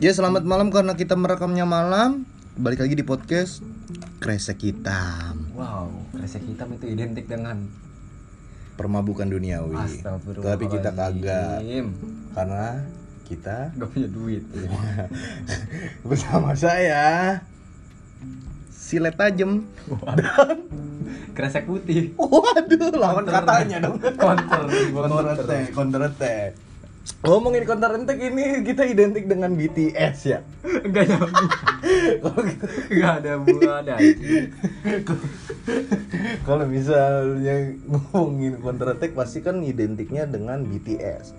Ya selamat malam karena kita merekamnya malam. Balik lagi di podcast Kresek Hitam. Wow, kresek hitam itu identik dengan Permabukan duniawi. Tapi kita kagak. Karena kita Gak punya duit. Bersama saya Silet tajem. Kresek putih. Waduh lawan katanya dong. Counter Counter attack Counter attack Ngomongin counter attack ini kita identik dengan BTS ya Enggak nyambung Kalau kita Enggak ada buah ada Kalau misalnya ngomongin counter attack pasti kan identiknya dengan BTS.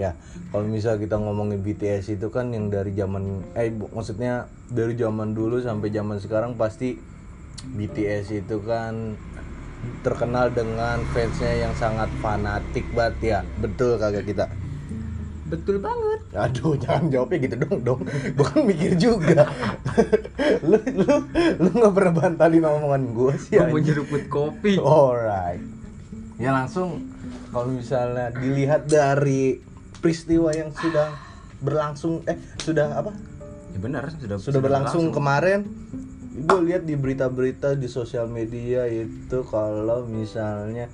Ya, kalau misal kita ngomongin BTS itu kan yang dari zaman eh maksudnya dari zaman dulu sampai zaman sekarang pasti BTS itu kan terkenal dengan fansnya yang sangat fanatik banget ya. Betul kagak kita? Betul banget Aduh, jangan jawabnya gitu dong, dong. Gue kan mikir juga. lu lu lu nggak pernah bantalin omongan gue sih. Gue mau nyeruput kopi Alright. Ya langsung kalau misalnya dilihat dari peristiwa yang sudah berlangsung eh sudah apa? Ya benar sudah Sudah berlangsung kemarin gue lihat di berita-berita di sosial media itu kalau misalnya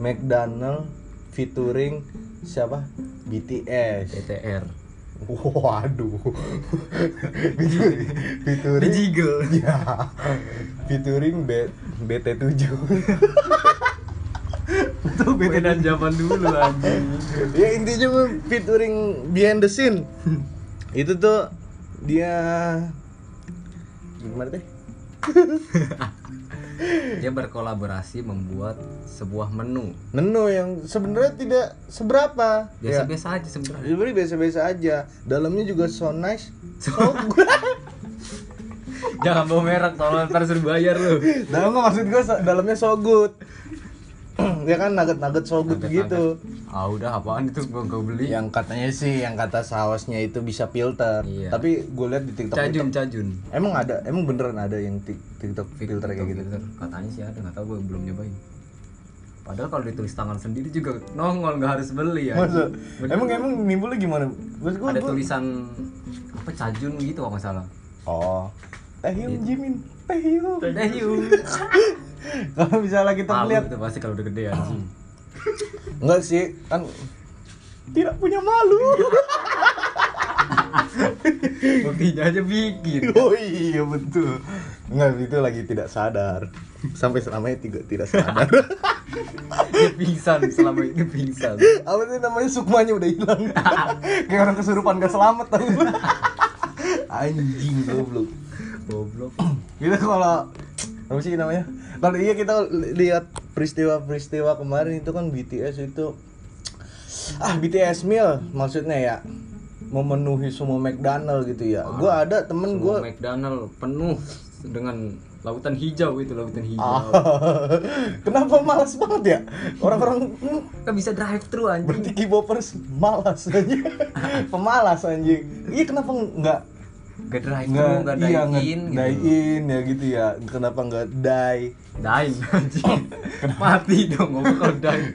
McDonald featuring siapa? BTS. ETR Waduh. featuring featuring Bejigel Ya. Featuring B BT7. Itu beda zaman dulu anjing ya intinya mah featuring behind the scene. Itu tuh dia gimana teh? Dia berkolaborasi membuat sebuah menu Menu yang sebenarnya tidak seberapa. Ya. Biasa-biasa aja sebenarnya Sebenarnya biasa-biasa aja. Dalamnya juga so nice. So Jangan bawa merek tolong ntar suruh bayar lu Dalam maksud gue dalamnya so good. ya kan nugget-nugget so good gitu. Ah udah apaan itu gua gak beli Yang katanya sih yang kata sausnya itu bisa filter. Iya. Tapi gue lihat di TikTok Cajun cajun Emang ada, emang beneran ada yang tik- TikTok filter kayak gitu. Filter. Katanya sih ada nggak tahu gue belum nyobain Padahal kalau ditulis tangan sendiri juga nongol nggak harus beli ya Masa? Bener. Emang emang nimbulnya gimana? Maksud gua, Ada gua- tulisan apa cajun gitu kalau nggak salah Oh. Taehyung Jimin. Taehyung. You Kalau misalnya kita melihat itu pasti kalau udah gede anjing enggak sih, kan tidak punya malu. Buktinya aja bikin oh iya betul. Enggak itu lagi tidak sadar. Sampai selamanya tidak tidak sadar. Dia pingsan selama ini pingsan Apa sih namanya sukmanya udah hilang. Kayak orang kesurupan gak selamat tau lu. Anjing goblok. Goblok kita kalau apa sih namanya kalau iya kita li- lihat peristiwa-peristiwa kemarin itu kan BTS itu ah BTS meal maksudnya ya memenuhi semua McDonald gitu ya. Gua ada temen Semua gua McDonald penuh dengan lautan hijau itu lautan hijau. Ah, kenapa malas banget ya? Orang-orang hmm, Kan bisa drive thru anjing. berarti K-popers malas anjing. Pemalas anjing. Iya kenapa nggak Gak drive gak iya, nggak dine in gitu. in ya gitu ya. Kenapa nggak die anjing. Mati dong ngomong kalau dine.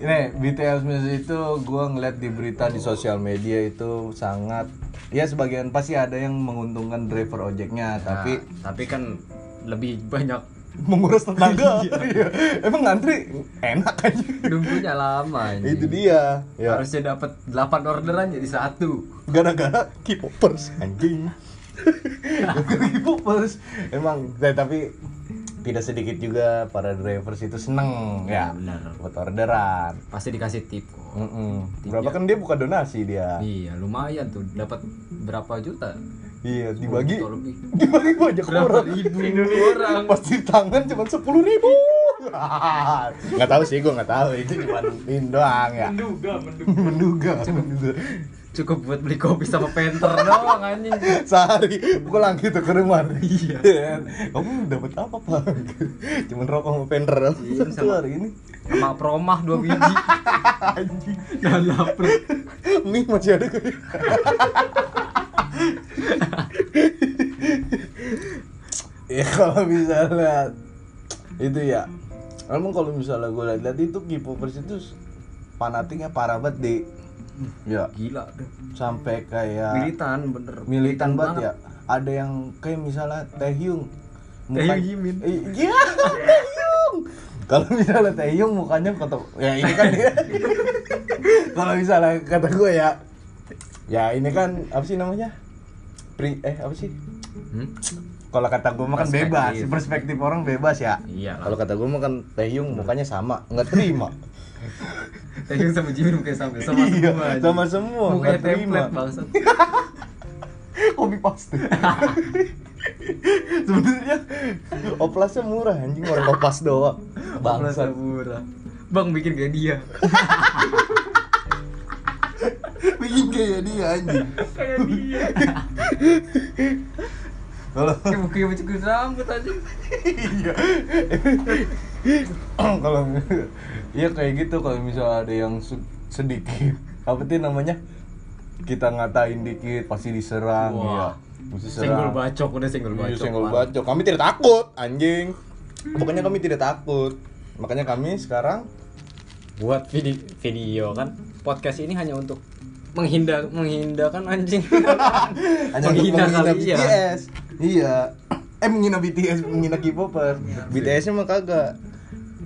Ini BTS Music itu gue ngeliat di berita di sosial media itu sangat ya sebagian pasti ada yang menguntungkan driver ojeknya tapi Nah, Tapi kan lebih banyak menguras tenaga Iya. emang ngantri enak aja. Nunggunya lama anjing itu dia. Ya. Harusnya dapat 8 orderan jadi satu. Gara-gara K-popers anjing. K-popers. Emang ya, tapi tidak sedikit juga para drivers itu seneng ya. Benar. Buat orderan. Pasti dikasih tip kok. Mm-mm. berapa kan dia buka donasi dia. Iya lumayan tuh. Dapat berapa juta iya dibagi dibagi banyak Berapa orang. ribu? Orang. Pasti tangan cuma sepuluh ribu. Nggak tahu sih gue nggak tahu. Itu cuma doang ya. Menduga menduga. Menduga menduga. Cukup buat beli kopi sama penter doang anjing. Sehari pulang gitu ke rumah. Iya. kamu dapat apa pak? Cuman rokok sama penter Iya, itu sama- hari ini. Sama promah dua biji. Anjing. Dan lapar. Mie masih ada ya kalau misalnya itu ya. Emang kalau misalnya gue lihat itu K-popers itu fanatiknya parah banget di. Ya. gila deh. Sampai kayak militan bener. militan banget ya. ada yang kayak misalnya Taehyung Muka- Taehyung Jimin. Eh, iya Taehyung kalau misalnya Taehyung mukanya kata ya ini kan dia. Kalau misalnya kata gue ya ya ini kan apa sih namanya Pri, eh apa sih hmm? kalau kata gue makan bebas perspektif orang bebas ya iya kalau kata gue makan Taehyung mukanya sama nggak terima Taehyung sama Jimin mukanya sama sama Iya, semua anjing. sama semua, mukanya nggak terima. bangsat Kopi paste. Sebenarnya oplasnya murah anjing orang opas doang. Bangsat Bangsat. murah Bang bikin kayak dia Bikin kayak dia anjing. Kayak dia Kalau Kayak cukur rambut aja iya. Kalau iya kayak gitu kalau misalnya ada yang sedikit apa sih namanya? Kita ngatain dikit pasti diserang Wah. ya. Mesti Senggol bacok udah senggol Iya, bacok senggol Bang. bacok. Kami tidak takut, anjing. Pokoknya kami tidak takut. Makanya kami sekarang buat video video kan podcast ini hanya untuk menghindar menghindarkan anjing hanya untuk menghina kali, iya. BTS. Iya. Eh menghina BTS, menghina K-popers. BTS-nya mah kagak.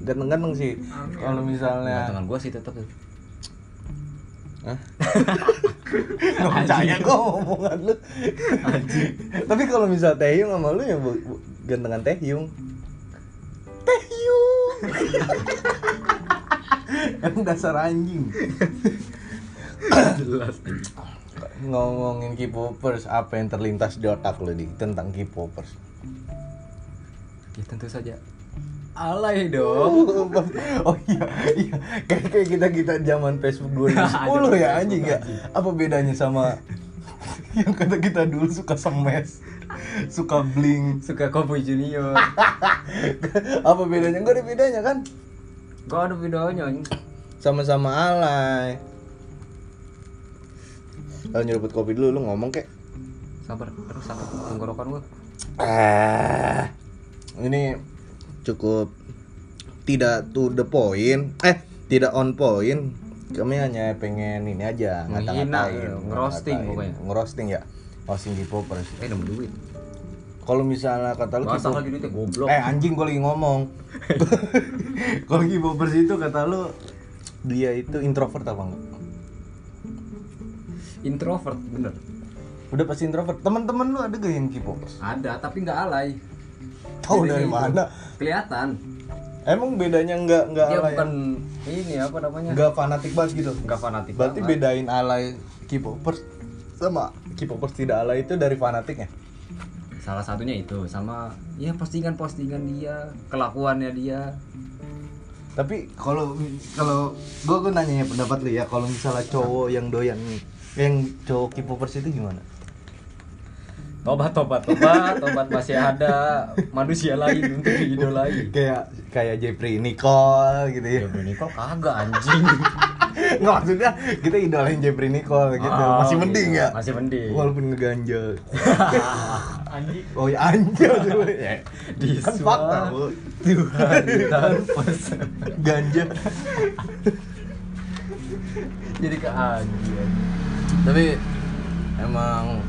Ganteng-ganteng sih. Kalau misalnya tangan gua sih tetap Hah? Nggak percaya gua omongan lu Tapi kalau misal Taehyung sama lu ya bu- gantengan Taehyung Taehyung Kan dasar anjing jelas Ngomongin K-popers Apa yang terlintas di otak lu di tentang K-popers ya tentu saja alay dong Oh iya, iya. Kayak kayak kita kita zaman Facebook 2010 ya anjing ya. Apa bedanya sama yang kata kita dulu suka semes, suka bling. suka Cowboy Junior Apa bedanya? Enggak ada bedanya kan? gak ada anjing. Sama-sama alay. Kalau nyeruput kopi dulu lu ngomong kek. sabar terus sakit tenggorokan gua Ah. Ini cukup tidak to the point. Eh, tidak on point. Kami hanya pengen ini aja ngata-ngatain, eh, ngerosting pokoknya. Ngerosting ya. Roasting K-popers. eh nemu duit Kalau misalnya kata lu K-pop- lagi duitnya goblok Eh anjing gue lagi ngomong. Kalau K-popers itu kata lu dia itu introvert apa enggak? Introvert bener Udah pasti introvert. Teman-teman lu ada gak yang K-popers? ada tapi nggak alay Tahu dari itu. mana? kelihatan Emang bedanya enggak dia alay? bukan ini apa namanya Enggak fanatik banget gitu. nggak fanatik Berarti banget. bedain alay K-popers sama K-popers tidak alay itu dari fanatiknya. salah satunya itu sama ya postingan-postingan dia kelakuannya dia Tapi kalau kalau gua gua nanya ya pendapat lu ya, kalau misalnya cowok yang doyan yang cowok K-popers itu gimana? tobat tobat tobat tobat masih ada manusia lain untuk diidolai Kayak kayak Jeffrey Nicole gitu ya. ya Nicole kagak anjing Nggak maksudnya kita idolain Jeffrey Nicole gitu. Oh, masih mending iya. ya. masih mending Walaupun ngeganja. anjing Oh ya dulu ya. Di Kan fakta, Bu. Tuhan Ganja. jadi ke anjing Tapi emang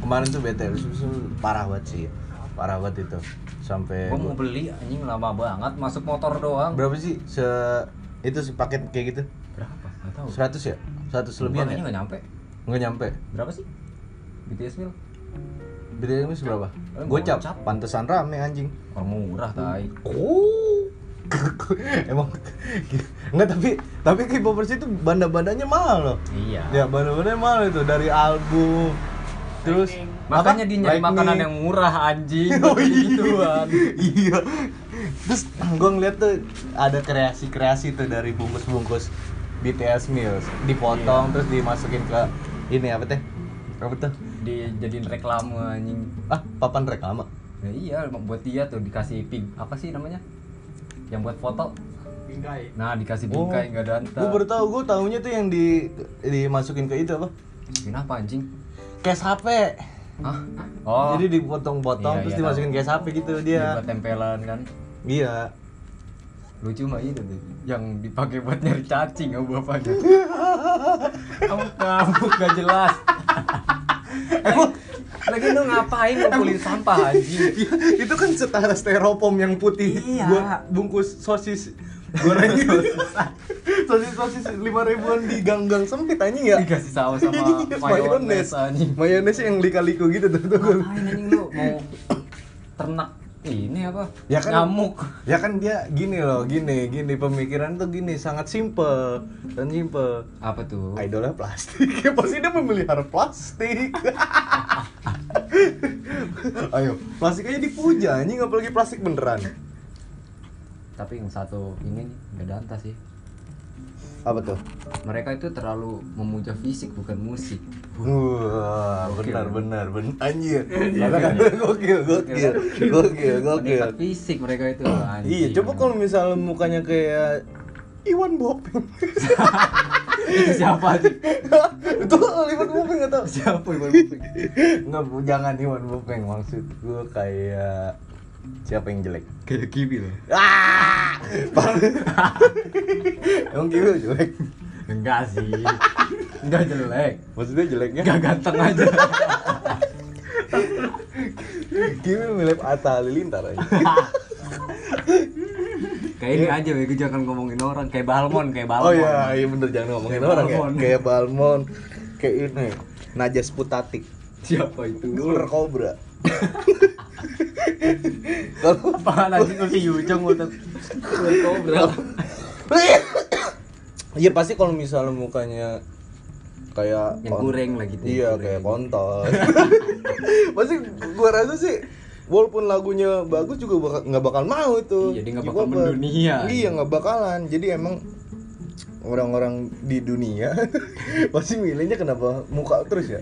kemarin tuh bete parah banget sih. Parah banget itu. Sampai gua mau beli anjing lama banget masuk motor doang berapa sih se itu sepaket kayak gitu? berapa nggak tahu 100 ya? 100 lebihan kayaknya ya? nggak nyampe Nggak nyampe. berapa sih BTS mil Bedanya ini berapa? Eh, Gocap. gocap. Pantesan rame anjing. orang murah tai Oh. Emang enggak tapi tapi K-popers itu banda-bandanya mahal loh. iya Ya banda-bandanya mahal itu dari album terus makanya dia nyari makanan yang murah anjing Oh, iya. gituan iya. Terus gue ngeliat tuh ada kreasi-kreasi tuh dari bungkus-bungkus BTS meals dipotong terus dimasukin ke ini apa teh? Apa tuh? dijadiin reklame anjing Ah, papan reklama. ya iya buat dia tuh dikasih pig apa sih namanya yang buat foto Bingkai. nah dikasih Oh. bingkai nggak danta Gue baru tahu, gue tahunya tuh yang di dimasukin ke itu apa? kenapa anjing Case HP. Hah? oh Jadi dipotong-potong Iya, terus iya, dimasukin tahu. case HP gitu dia dia. buat tempelan kan Iya. lucu mah itu tuh yang dipakai buat nyari cacing sama bapaknya kamu kamu gak jelas emang lagi lu ngapain ngumpulin sampah anjing? Itu kan setara styrofoam yang putih. Iya. buat bungkus sosis goreng. Sosis. Sosis lima ribuan di gang-gang sempit anjing ya. Dikasih saus sama mayones anjing. Mayones yang lika-liku gitu tuh, tuh. ngapain anjing lu? Mau ternak ini apa? Ya kan- nyamuk. ya kan dia gini loh gini gini pemikiran tuh gini sangat simple dan simple apa tuh? Idolnya plastik. Ya pasti dia memelihara plastik ayo. Plastik aja dipuja anjing apalagi plastik beneran. Tapi yang satu ini nggak danta sih. Apa tuh? Mereka itu terlalu memuja fisik bukan musik. Wah, benar benar benar. Anjir. Kan? Gokil gokil gokil gokil. Fisik mereka itu anjing. Iya, coba kalau misalnya mukanya kayak Iwan Bopeng. itu siapa sih Itu Iwan Bopeng enggak tahu. siapa Iwan Bupeng Enggak, jangan Iwan Bopeng maksud gue kayak siapa yang jelek? kayak kibi loh Ah! Emang gitu jelek. enggak sih enggak jelek Maksudnya jeleknya? enggak ganteng aja Kimi mirip Atta Halilintar aja. kayak ini aja gue jangan ngomongin orang. Kayak Balmon kayak Balmon Oh iya, iya bener. Jangan ngomongin Kayak orang Balmon. ya. Kayak Balmon, kayak ini. Najas Putatik, siapa itu? Ular kobra. Kalau apaan anjing ulti Yujong untuk kobra Iya pasti kalau misalnya mukanya kayak yang lah gitu Iya kayak kontol. pasti gua rasa sih walaupun lagunya bagus juga bakal nggak bakal mau itu. Iya, dia nggak bakal mendunia. Iya nggak bakalan. Jadi emang orang-orang di dunia pasti milihnya kenapa muka terus ya?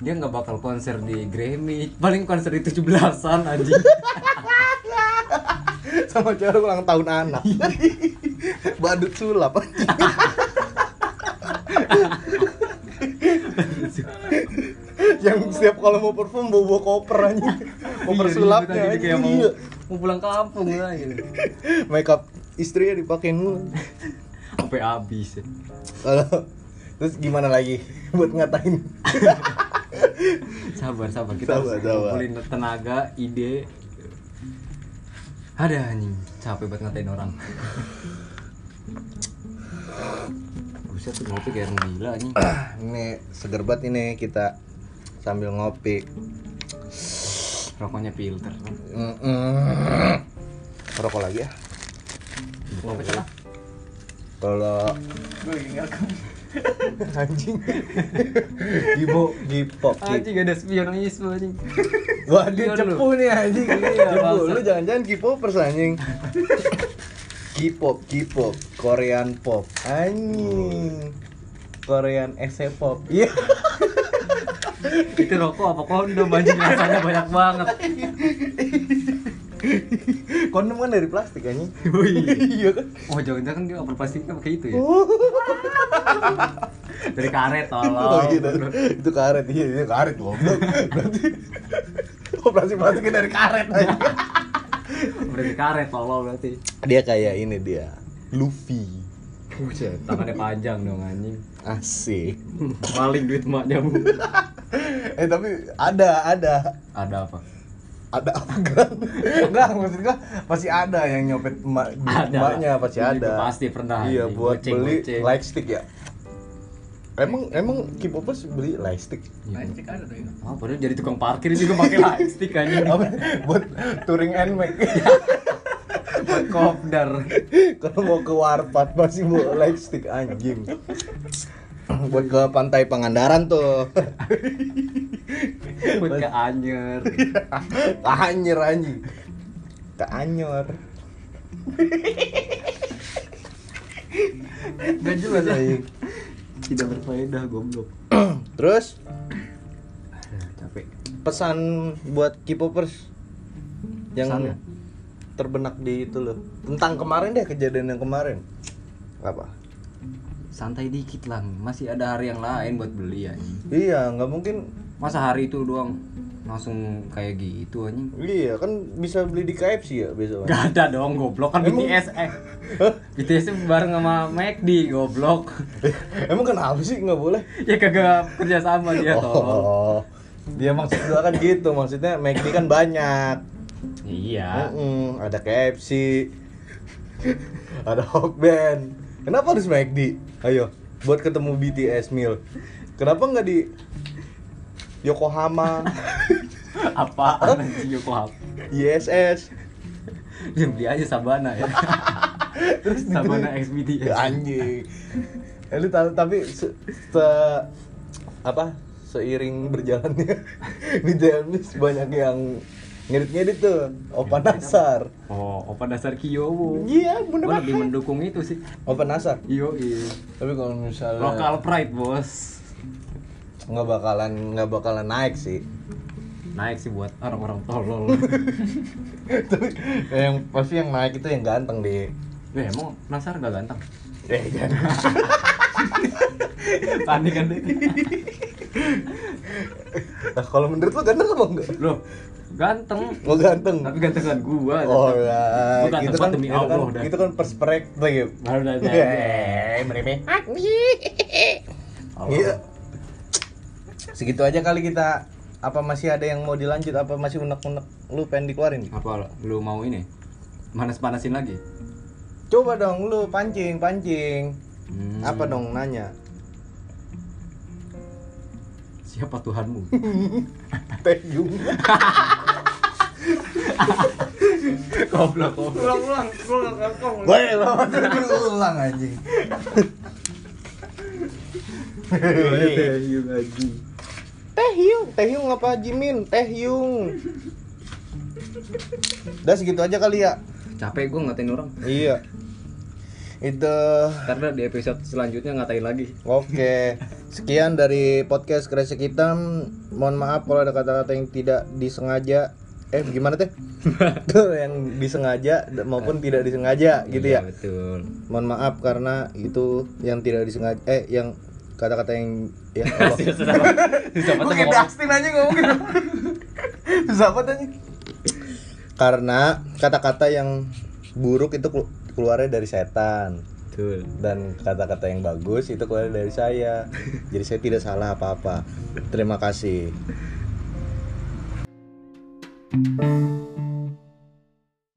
dia nggak bakal konser di Grammy paling konser di 17-an anjing Sama cara ulang tahun anak. Badut sulap. Yang setiap kalau mau perform bawa, bawa koper aja koper Iya, sulapnya aja kayak mau iya. mau pulang kampung lah gitu. Makeup istrinya dipakein mulu. Sampai habis ya. kalau terus gimana lagi buat ngatain? Sabar sabar. Kita Sabar, harus ngumpulin tenaga ide. Ada anjing. Capek buat ngatain orang. Buset tuh ngopi kayak gila anjing. Ini seger banget ini kita sambil ngopi. Rokoknya filter. Mm-mm. rokok lagi ya? Ngopi celah kalau anjing. Gibo gipop anjing ada spionisme anjing. Wah dia cepu nih anjing. Iya, cepu lu jangan-jangan K-popers anjing. K-pop K-pop Korean pop anjing. Korean ese pop. Iya itu rokok apa kondom anjing? Rasanya banyak banget. Kondom kan dari plastik anjing. Oh iya. iya kan? Oh jangan-jangan dia over plastiknya pakai itu ya? Oh, dari karet oh tolong gitu itu karet iya itu karet goblok. Berarti oh plastik plastiknya dari karet aja berarti karet tolong berarti. Dia kayak ini dia Luffy. Buset, tangannya panjang dong anjing. Asik. Maling duit maknya bu eh tapi ada ada. Ada apa? Ada apa kan enggak maksud gua masih ada yang nyopet emak Ada. emaknya pasti ada. pasti pernah, iya buat Goceng, beli goceng. light stick ya. Emang emang K-popers beli light stick? Lightstick ada tuh Ah, padahal jadi tukang parkir juga pakai lightstick anjing. Apa buat touring nmax buat kopdar. Kalau mau ke warpat masih bawa light stick anjing buat ke pantai Pangandaran tuh. Buat ke anyer. Anjir anjing. Ke anyor gak jelas anjing. Tidak berfaedah goblok. Terus? Capek. Pesan buat K-popers yang Pesan ya? terbenak di itu loh. Tentang kemarin deh kejadian yang kemarin. Apa santai dikit lah masih ada hari yang lain buat beli anjing. Iya nggak mungkin. Masa hari itu doang langsung kayak gitu anjing? Iya kan bisa beli di KFC ya besok. Gak ada dong goblok. Kan Emang- BTS eh. BTS bareng sama McD goblok. Emang kenapa sih? Nggak boleh? ya kagak kerja sama dia toh Oh, dia maksud gua kan gitu, maksudnya McD kan banyak. iya. Mm-mm, ada KFC, ada Hokben. Kenapa harus McD? Ayo, buat ketemu BTS meal. Kenapa nggak di Yokohama, apa Yokohama ISS? ya beli aja Sabana ya Terus Sabana ditulis- XBT anjing. Lu tahu tapi se, se- apa seiring berjalannya di James banyak yang ngedit-ngedit tuh Opa Nasar. oh opa dasar Kiyowo Iya, bener Gua lebih banget. mendukung itu sih Opa Nasar. iyo iya Tapi kalau misalnya local pride bos nggak bakalan nggak bakalan naik sih. naik sih buat orang-orang tolol Tapi yang pasti yang naik itu yang ganteng deh. Eh, emang Nasar gak ganteng? Eh jangan. Panik kan deh. Nah, kalau menurut lu ganteng apa enggak? Loh, ganteng. Mau ganteng. Tapi gantengan gua. Oh lah, Gua ganteng itu kan, demi itu kan, Allah dah. itu kan perspektif. Baru dah. Eh, meremeh. Oh. Iya. Segitu aja kali kita. Apa masih ada yang mau dilanjut? Apa masih unek-unek? Lu pengen dikeluarin? Apa lu mau ini? Manas-panasin lagi? Coba dong, lu pancing, pancing. Hmm. Apa dong nanya? Siapa Tuhanmu? Teyung. Goblok, goblok. ulang, ulang, ulang, ulang. Boleh, ulang, ulang anjing. Teyung anjing. Teh Yung, Teh Yung apa Jimin? Teh Yung. Udah segitu aja kali ya. Capek gua ngatain orang. Iya. Itu Karena di episode selanjutnya ngatain lagi. oke. Sekian dari podcast Kresek Hitam. Mohon maaf kalau ada kata-kata yang tidak disengaja. Eh gimana teh? Tuh yang disengaja maupun tidak disengaja gitu Iya, ya. Betul. Mohon maaf karena itu yang tidak disengaja eh yang kata-kata yang ya Allah. Susah banget. Susah banget Mungkin ngomong. Dustin aja ngomongin Susah banget aja Karena kata-kata yang buruk itu kelu- keluarnya dari setan Betul. Dan kata-kata yang bagus itu keluar dari saya Jadi saya tidak salah apa-apa Terima kasih Música